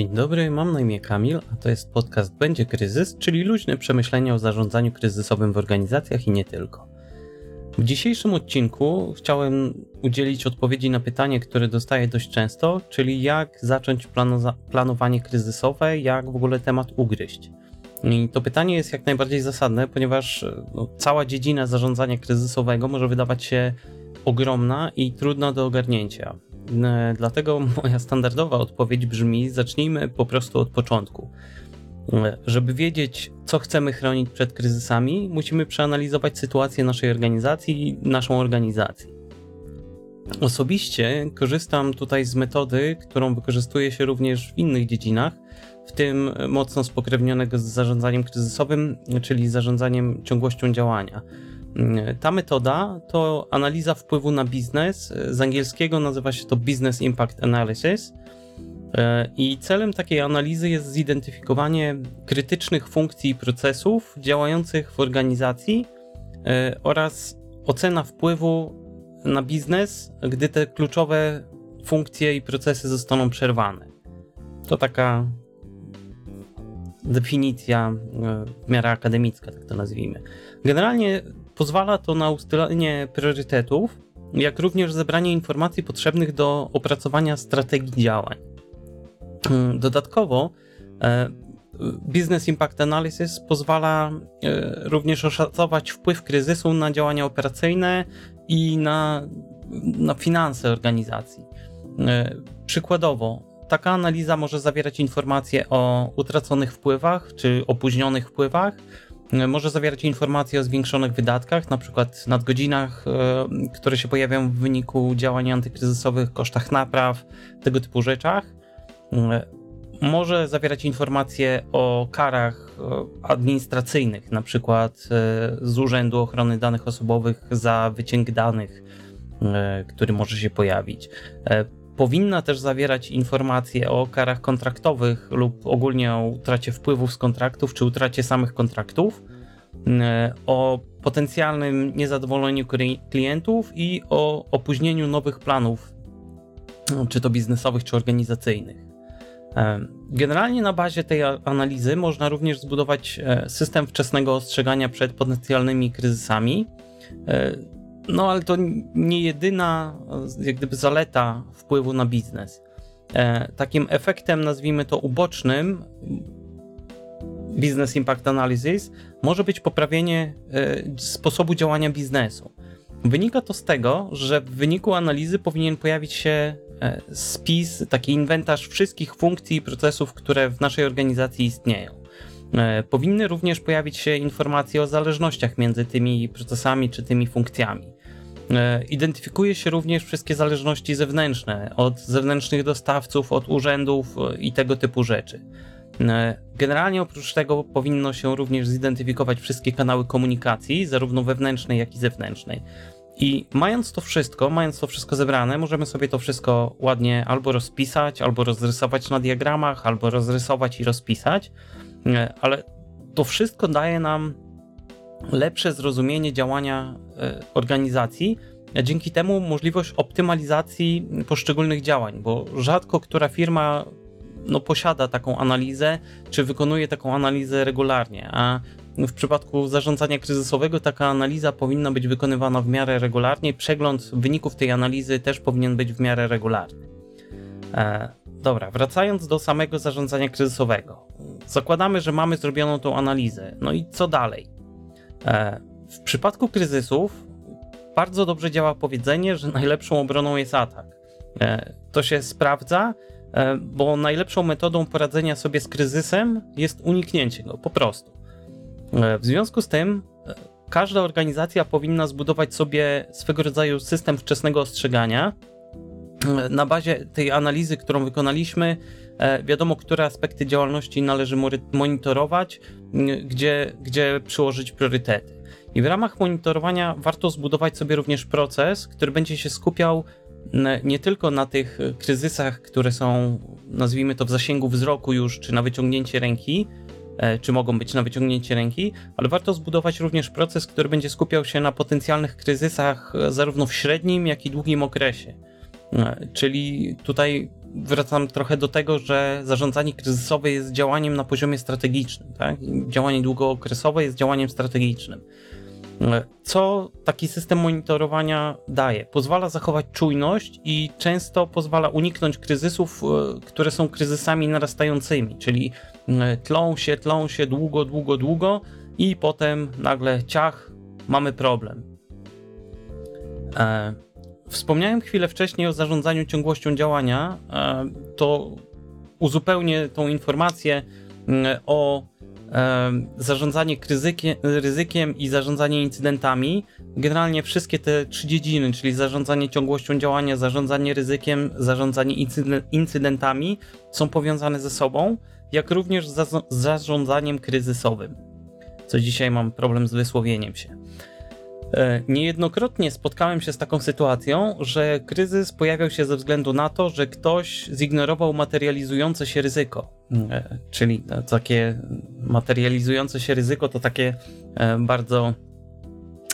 Dzień dobry, mam na imię Kamil, a to jest podcast Będzie Kryzys, czyli luźne przemyślenia o zarządzaniu kryzysowym w organizacjach i nie tylko. W dzisiejszym odcinku chciałem udzielić odpowiedzi na pytanie, które dostaję dość często, czyli jak zacząć planowanie kryzysowe, jak w ogóle temat ugryźć. I to pytanie jest jak najbardziej zasadne, ponieważ no, cała dziedzina zarządzania kryzysowego może wydawać się ogromna i trudna do ogarnięcia. Dlatego moja standardowa odpowiedź brzmi: zacznijmy po prostu od początku. E, żeby wiedzieć, co chcemy chronić przed kryzysami, musimy przeanalizować sytuację naszej organizacji i naszą organizację. Osobiście korzystam tutaj z metody, którą wykorzystuje się również w innych dziedzinach, w tym mocno spokrewnionego z zarządzaniem kryzysowym, czyli zarządzaniem ciągłością działania. Ta metoda to analiza wpływu na biznes. Z angielskiego nazywa się to Business Impact Analysis. I celem takiej analizy jest zidentyfikowanie krytycznych funkcji i procesów działających w organizacji e, oraz ocena wpływu na biznes, gdy te kluczowe funkcje i procesy zostaną przerwane. To taka definicja e, w miarę akademicka, tak to nazwijmy. Generalnie pozwala to na ustalenie priorytetów, jak również zebranie informacji potrzebnych do opracowania strategii działań. Mm, dodatkowo e, Business Impact Analysis pozwala e, również oszacować wpływ kryzysu na działania operacyjne i na, na finanse organizacji. Przykładowo, Taka analiza może zawierać informacje o utraconych wpływach czy opóźnionych wpływach. Może zawierać informacje o zwiększonych wydatkach, na przykład nadgodzinach, e, które się pojawiają w wyniku działań antykryzysowych, kosztach napraw, tego typu rzeczach. E, może zawierać informacje o karach e, administracyjnych, na przykład z Urzędu Ochrony Danych Osobowych za wyciąg danych, który może się pojawić powinna też zawierać informacje o karach kontraktowych lub ogólnie o utracie wpływów z kontraktów czy utracie samych kontraktów, e, o potencjalnym niezadowoleniu klientów i o opóźnieniu nowych planów, czy to biznesowych, czy organizacyjnych. E, generalnie na bazie tej analizy można również zbudować e, system wczesnego ostrzegania przed potencjalnymi kryzysami no ale to nie jedyna jak gdyby zaleta wpływu na biznes. E, takim efektem, nazwijmy to ubocznym, Business Impact Analysis, może być poprawienie e, sposobu działania biznesu. Wynika to z tego, że w wyniku analizy powinien pojawić się e, spis, taki inwentarz wszystkich funkcji i procesów, które w naszej organizacji istnieją. E, powinny również pojawić się informacje o zależnościach między tymi procesami czy tymi funkcjami. E, identyfikuje się również wszystkie zależności zewnętrzne, od zewnętrznych dostawców, od urzędów e, i tego typu rzeczy. Generalnie oprócz tego powinno się również zidentyfikować wszystkie kanały komunikacji, zarówno wewnętrznej, jak i zewnętrznej. I mając to wszystko, mając to wszystko zebrane, możemy sobie to wszystko ładnie albo rozpisać, albo rozrysować na diagramach, albo rozrysować i rozpisać. Ale to wszystko daje nam lepsze zrozumienie działania e, organizacji, a dzięki temu możliwość optymalizacji poszczególnych działań, bo rzadko która firma no, posiada taką analizę, czy wykonuje taką analizę regularnie, a w przypadku zarządzania kryzysowego taka analiza powinna być wykonywana w miarę regularnie. Przegląd wyników tej analizy też powinien być w miarę regularny. Dobra, wracając do samego zarządzania kryzysowego. Zakładamy, że mamy zrobioną tą analizę. No i co dalej? E, w przypadku kryzysów bardzo dobrze działa powiedzenie, że najlepszą obroną jest atak. E, to się sprawdza, e, bo najlepszą metodą poradzenia sobie z kryzysem jest uniknięcie go, po prostu. W związku z tym, każda organizacja powinna zbudować sobie swego rodzaju system wczesnego ostrzegania. Na bazie tej analizy, którą wykonaliśmy, wiadomo, które aspekty działalności należy monitorować, gdzie, gdzie przyłożyć priorytety. I w ramach monitorowania warto zbudować sobie również proces, który będzie się skupiał nie tylko na tych kryzysach, które są, nazwijmy to, w zasięgu wzroku już, czy na wyciągnięcie ręki, e, czy mogą być na wyciągnięcie ręki, ale warto zbudować również proces, który będzie skupiał się na potencjalnych kryzysach, e, zarówno w średnim, jak i długim okresie. E, czyli tutaj wracam trochę do tego, że zarządzanie kryzysowe jest działaniem na poziomie strategicznym. Tak? Działanie długookresowe jest działaniem strategicznym. Co taki system monitorowania daje? Pozwala zachować czujność i często pozwala uniknąć kryzysów, e, które są kryzysami narastającymi, czyli e, tlą się, tlą się długo, długo, długo i potem nagle ciach, mamy problem. E, wspomniałem chwilę wcześniej o zarządzaniu ciągłością działania. To uzupełnię tą informację o zarządzanie ryzykiem, ryzykiem i zarządzanie incydentami. Generalnie wszystkie te trzy dziedziny, czyli zarządzanie ciągłością działania, zarządzanie ryzykiem, zarządzanie incydentami, są powiązane ze sobą, jak również z zarządzaniem kryzysowym. Co dzisiaj mam problem z wysłowieniem się. E, niejednokrotnie spotkałem się z taką sytuacją, że kryzys pojawiał się ze względu na to, że ktoś zignorował materializujące się ryzyko. E, czyli takie materializujące się ryzyko to takie e, bardzo,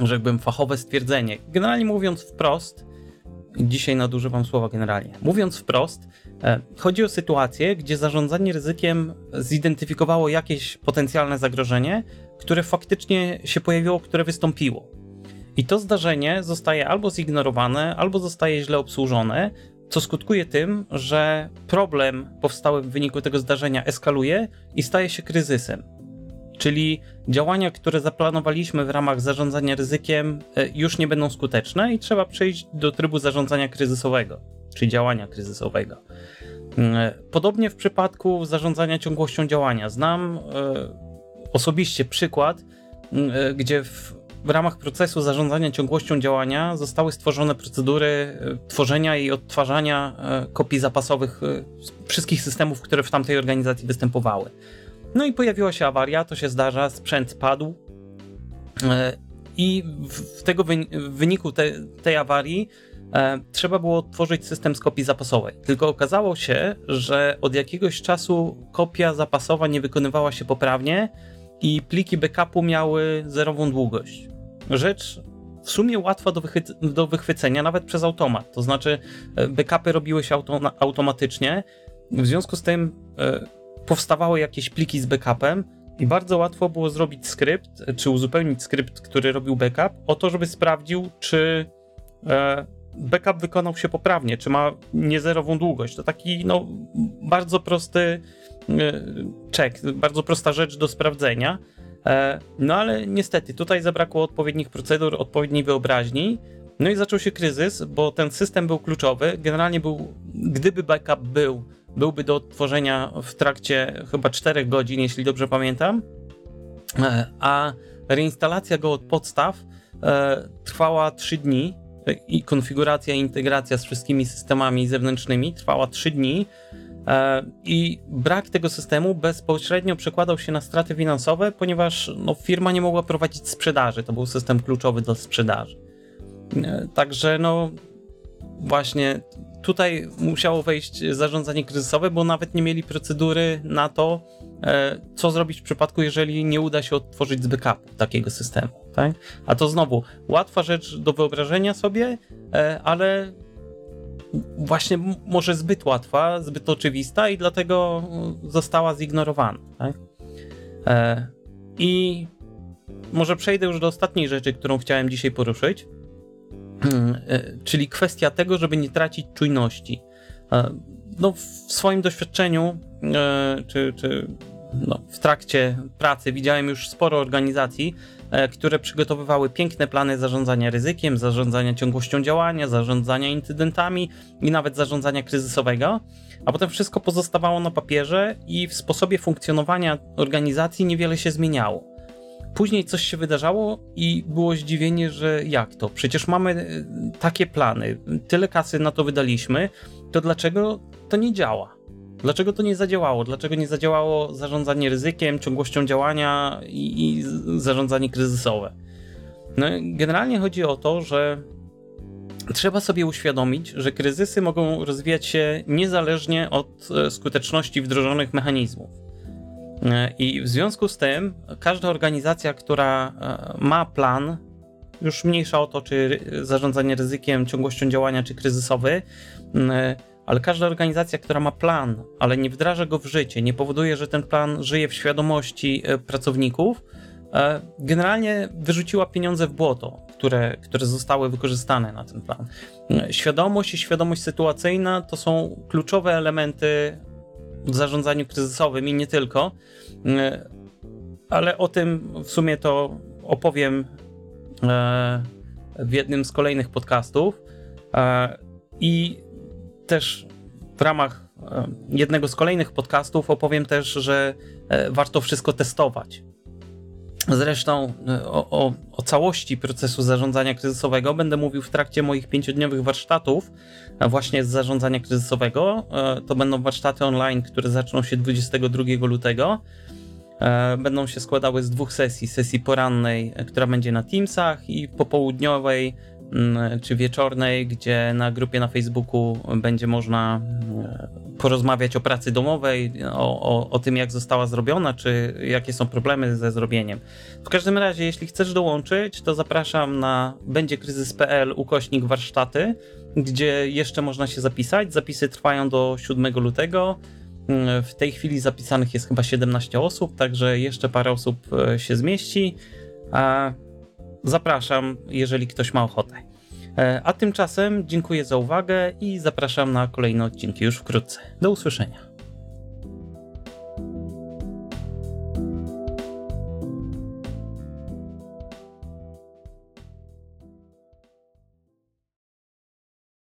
rzekłbym, fachowe stwierdzenie. Generalnie mówiąc wprost, dzisiaj nadużywam słowa generalnie. Mówiąc wprost, chodzi o sytuację, gdzie zarządzanie ryzykiem zidentyfikowało jakieś potencjalne zagrożenie, które faktycznie się pojawiło, które wystąpiło. I to zdarzenie zostaje albo zignorowane, albo zostaje źle obsłużone, co skutkuje tym, że problem powstały w wyniku tego zdarzenia eskaluje i staje się kryzysem. Czyli działania, które zaplanowaliśmy w ramach zarządzania ryzykiem, e, już nie będą skuteczne i trzeba przejść do trybu zarządzania kryzysowego, czy działania kryzysowego. Mm, podobnie w przypadku zarządzania ciągłością działania. Znam e, osobiście przykład, mm, e, gdzie w w ramach procesu zarządzania ciągłością działania zostały stworzone procedury e, tworzenia i odtwarzania e, kopii zapasowych e, wszystkich systemów, które w tamtej organizacji występowały. No i pojawiła się awaria, to się zdarza, sprzęt spadł i w, tego wyniku te, tej awarii trzeba było odtworzyć system z kopii zapasowej. Tylko okazało się, że od jakiegoś czasu kopia zapasowa nie wykonywała się poprawnie i pliki backupu miały zerową długość rzecz w sumie łatwa do, wychy- do wychwycenia nawet przez automat. To znaczy, e, backupy robiły się auto- automatycznie, w związku z tym e, powstawały jakieś pliki z backupem i bardzo łatwo było zrobić skrypt, czy uzupełnić skrypt, który robił backup, o to, żeby sprawdził, czy e, backup wykonał się poprawnie, czy ma niezerową długość. To taki no, bardzo prosty e, check, bardzo prosta rzecz do sprawdzenia. E, no ale niestety, tutaj zabrakło odpowiednich procedur, odpowiedniej wyobraźni. No i zaczął się kryzys, bo ten system był kluczowy. Generalnie był, gdyby backup był, byłby do odtworzenia w trakcie chyba 4 godzin, jeśli dobrze pamiętam. E, a reinstalacja go od podstaw e, trwała 3 dni i konfiguracja i integracja z wszystkimi systemami zewnętrznymi trwała 3 dni. E, I brak tego systemu bezpośrednio przekładał się na straty finansowe, ponieważ no, firma nie mogła prowadzić sprzedaży. To był system kluczowy do sprzedaży. E, także no właśnie tutaj musiało wejść zarządzanie kryzysowe, bo nawet nie mieli procedury na to, e, co zrobić w przypadku, jeżeli nie uda się odtworzyć z backupu takiego systemu. Tak? A to znowu łatwa rzecz do wyobrażenia sobie, ale właśnie może zbyt łatwa, zbyt oczywista i dlatego została zignorowana. Tak? E, I może przejdę już do ostatniej rzeczy, którą chciałem dzisiaj poruszyć, e, czyli kwestia tego, żeby nie tracić czujności. E, no, w swoim doświadczeniu, czy, czy no, w trakcie pracy widziałem już sporo organizacji, E, które przygotowywały piękne plany zarządzania ryzykiem, zarządzania ciągłością działania, zarządzania incydentami i nawet zarządzania kryzysowego, a potem wszystko pozostawało na papierze i w sposobie funkcjonowania organizacji niewiele się zmieniało. Później coś się wydarzało i było zdziwienie, że jak to? Przecież mamy e, takie plany, tyle kasy na to wydaliśmy, to dlaczego to nie działa? Dlaczego to nie zadziałało? Dlaczego nie zadziałało zarządzanie ryzykiem, ciągłością działania i, i zarządzanie kryzysowe? No, generalnie chodzi o to, że trzeba sobie uświadomić, że kryzysy mogą rozwijać się niezależnie od e, skuteczności wdrożonych mechanizmów. E, I w związku z tym każda organizacja, która e, ma plan, już mniejsza o to, czy zarządzanie ryzykiem, ciągłością działania, czy kryzysowy, ale każda organizacja, która ma plan, ale nie wdraża go w życie, nie powoduje, że ten plan żyje w świadomości e, pracowników, e, generalnie wyrzuciła pieniądze w błoto, które, które zostały wykorzystane na ten plan. Świadomość i świadomość sytuacyjna to są kluczowe elementy w zarządzaniu kryzysowym i nie tylko, ale o tym w sumie to opowiem w jednym z kolejnych podcastów. I też w ramach e, jednego z kolejnych podcastów opowiem też, że e, warto wszystko testować. Zresztą e, o, o, o, całości procesu zarządzania kryzysowego będę mówił w trakcie moich pięciodniowych warsztatów, właśnie z zarządzania kryzysowego. To będą warsztaty online, które zaczną się 22 lutego. Będą się składały z dwóch sesji: sesji porannej, która będzie na Teamsach, i popołudniowej, czy wieczornej, gdzie na grupie na Facebooku będzie można mm, porozmawiać o pracy domowej, o, o, o tym, jak została zrobiona, czy jakie są problemy ze zrobieniem. W każdym razie, jeśli chcesz dołączyć, to zapraszam na będziekryzys.pl ukośnik warsztaty, gdzie jeszcze można się zapisać. Zapisy trwają do 7 lutego. Mm, w tej chwili zapisanych jest chyba 17 osób, także jeszcze parę osób e, się zmieści. A Zapraszam, jeżeli ktoś ma ochotę. E, a tymczasem dziękuję za uwagę i zapraszam na kolejne odcinki już wkrótce. Do usłyszenia.